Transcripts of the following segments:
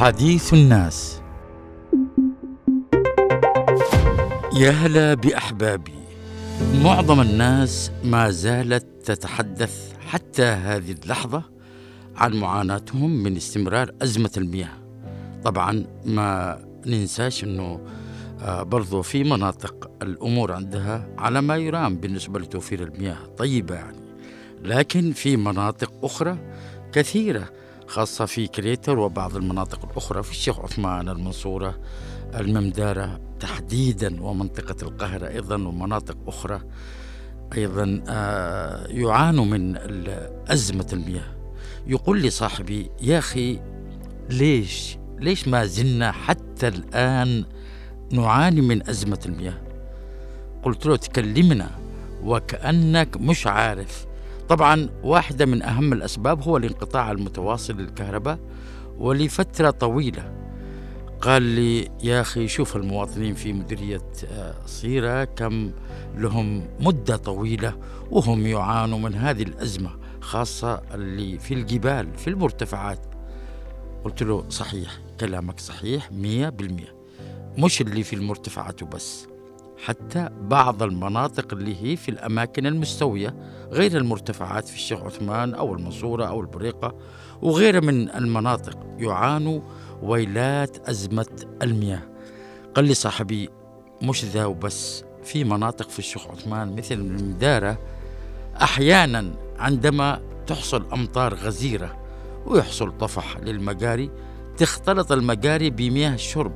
حديث الناس. يا هلا بأحبابي. معظم الناس ما زالت تتحدث حتى هذه اللحظة عن معاناتهم من استمرار أزمة المياه. طبعا ما ننساش إنه آه، برضو في مناطق الأمور عندها على ما يرام بالنسبة لتوفير المياه طيبة يعني. لكن في مناطق أخرى كثيرة خاصة في كريتر وبعض المناطق الأخرى في الشيخ عثمان المنصورة الممدارة تحديدا ومنطقة القاهرة أيضا ومناطق أخرى. أيضا آه، يعانوا من أزمة المياه. يقول لي صاحبي يا أخي ليش؟ ليش ما زلنا حتى الآن نعاني من أزمة المياه؟ قلت له تكلمنا وكأنك مش عارف. طبعا واحدة من أهم الأسباب هو الانقطاع المتواصل للكهرباء ولفترة طويلة. قال لي يا أخي شوف المواطنين في مديرية آه، صيرة كم لهم مدة طويلة وهم يعانوا من هذه الأزمة خاصة اللي في الجبال في المرتفعات. قلت له صحيح كلامك صحيح مية بالمية مش اللي في المرتفعات وبس. حتى بعض المناطق اللي هي في الأماكن المستوية غير المرتفعات في الشيخ عثمان أو المنصورة أو البريقة وغيرها من المناطق يعانوا ويلات أزمة المياه. قال لي صاحبي مش ذا وبس في مناطق في الشيخ عثمان مثل المدارة أحيانا عندما تحصل أمطار غزيرة ويحصل طفح للمجاري تختلط المجاري بمياه الشرب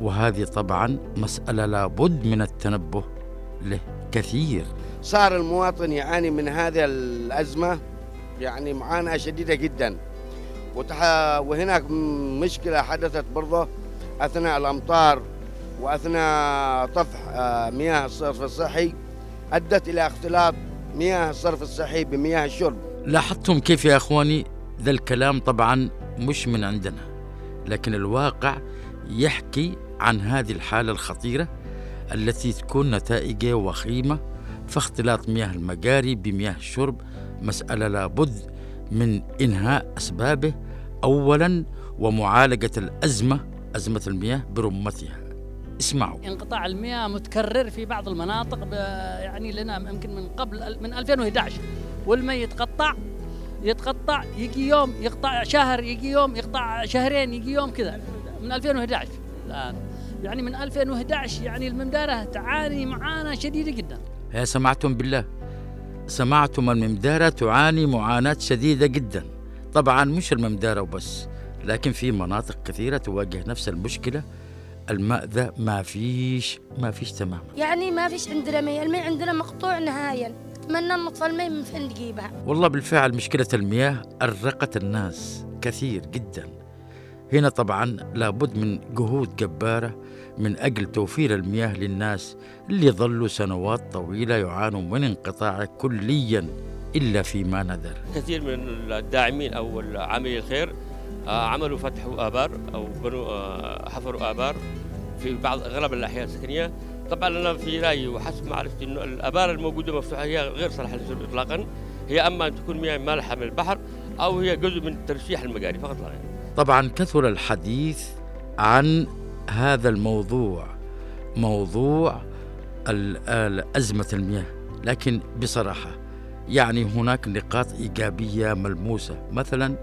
وهذه طبعا مسألة لابد من التنبه له كثير. صار المواطن يعاني من هذه الأزمة يعني معاناة شديدة جدا. وتح... وهناك مشكلة حدثت برضه أثناء الأمطار وأثناء طفح آه، مياه الصرف الصحي أدت إلى اختلاط مياه الصرف الصحي بمياه الشرب. لاحظتم كيف يا أخواني؟ ذا الكلام طبعا مش من عندنا لكن الواقع يحكي عن هذه الحالة الخطيرة التي تكون نتائجها وخيمة فاختلاط مياه المجاري بمياه الشرب مسألة لابد من إنهاء أسبابه أولا ومعالجة الأزمة أزمة المياه برمتها. اسمعوا. انقطاع المياه متكرر في بعض المناطق يعني لنا يمكن من قبل من 2011 والمي يتقطع يتقطع يجي يوم يقطع شهر يجي يوم يقطع شهرين يجي يوم كذا. من 2011 الآن. يعني من 2011 يعني الممدارة تعاني معاناة شديدة جدا. يا سمعتم بالله؟ سمعتم الممدارة تعاني معاناة شديدة جدا. طبعا مش الممدارة وبس لكن في مناطق كثيرة تواجه نفس المشكلة. الماء ذا ما فيش ما فيش تماما. يعني ما فيش عندنا مي المي عندنا مقطوع نهائيا. أتمنى نطفى المي من فين نجيبها. والله بالفعل مشكلة المياه أرقت الناس كثير جدا. هنا طبعا لابد من جهود جبارة من أجل توفير المياه للناس اللي ظلوا سنوات طويلة يعانوا من انقطاعه كليا إلا فيما ندر كثير من الداعمين أو عاملي الخير آه، عملوا فتحوا آبار أو بنوا آه، حفروا آبار في بعض أغلب الأحياء السكنية طبعا أنا في رأيي وحسب معرفتي أنه الآبار الموجودة مفتوحة هي غير صالحة للشرب إطلاقا. هي أما أن تكون مياه مالحة من البحر أو هي جزء من ترشيح المجاري فقط لا غير. طبعا كثر الحديث عن هذا الموضوع موضوع أزمة المياه. لكن بصراحة يعني هناك نقاط إيجابية ملموسة. مثلا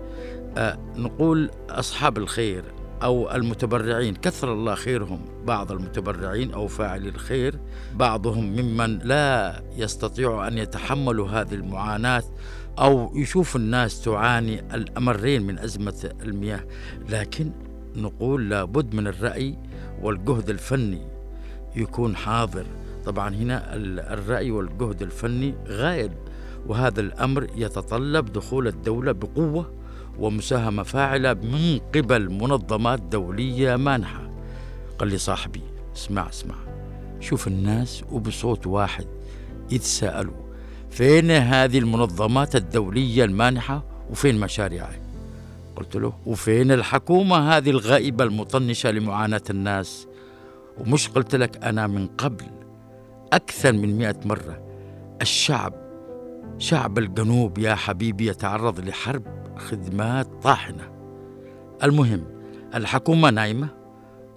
آه، نقول أصحاب الخير. أو المتبرعين. كثر الله خيرهم بعض المتبرعين أو فاعلي الخير. بعضهم ممن لا يستطيع أن يتحملوا هذه المعاناة أو يشوف الناس تعاني الأمرين من أزمة المياه. لكن نقول لابد من الرأي والجهد الفني يكون حاضر. طبعا هنا الرأي والجهد الفني غائب وهذا الأمر يتطلب دخول الدولة بقوة ومساهمة فاعلة من قبل منظمات دولية مانحة. قال لي صاحبي اسمع اسمع. شوف الناس وبصوت واحد يتساءلوا فين هذه المنظمات الدولية المانحة وفين مشاريعها؟ قلت له وفين الحكومة هذه الغائبة المطنشة لمعاناة الناس؟ ومش قلت لك أنا من قبل أكثر من مئة مرة الشعب شعب الجنوب يا حبيبي يتعرض لحرب خدمات طاحنة. المهم الحكومة نايمة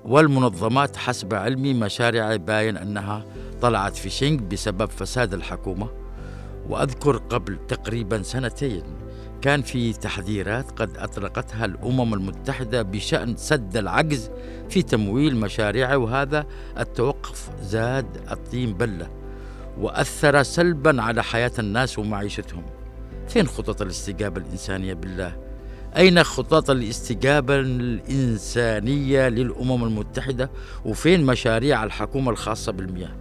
والمنظمات حسب علمي مشاريع باين أنها طلعت في شنك بسبب فساد الحكومة. وأذكر قبل تقريبا سنتين كان في تحذيرات قد أطلقتها الأمم المتحدة بشأن سد العجز في تمويل مشاريعه وهذا التوقف زاد الطين بلة وأثر سلبا على حياة الناس ومعيشتهم. فين خطط الاستجابة الإنسانية بالله؟ أين خطط الاستجابة الإنسانية للأمم المتحدة وفين مشاريع الحكومة الخاصة بالمياه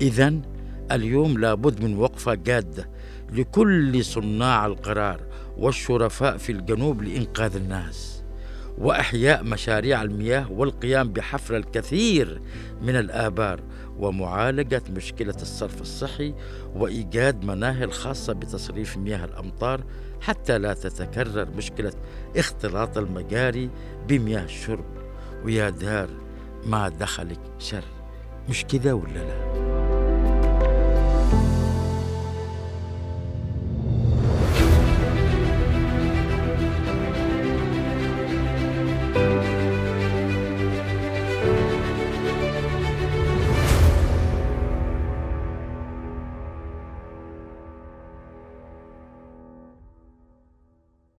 إذا اليوم لابد من وقفة جادة لكل صناع القرار والشرفاء في الجنوب لإنقاذ الناس وإحياء مشاريع المياه والقيام بحفر الكثير من الآبار ومعالجة مشكلة الصرف الصحي وإيجاد مناهل خاصة بتصريف مياه الأمطار حتى لا تتكرر مشكلة اختلاط المجاري بمياه الشرب ويا دار ما دخلك شر مش كده ولا لا؟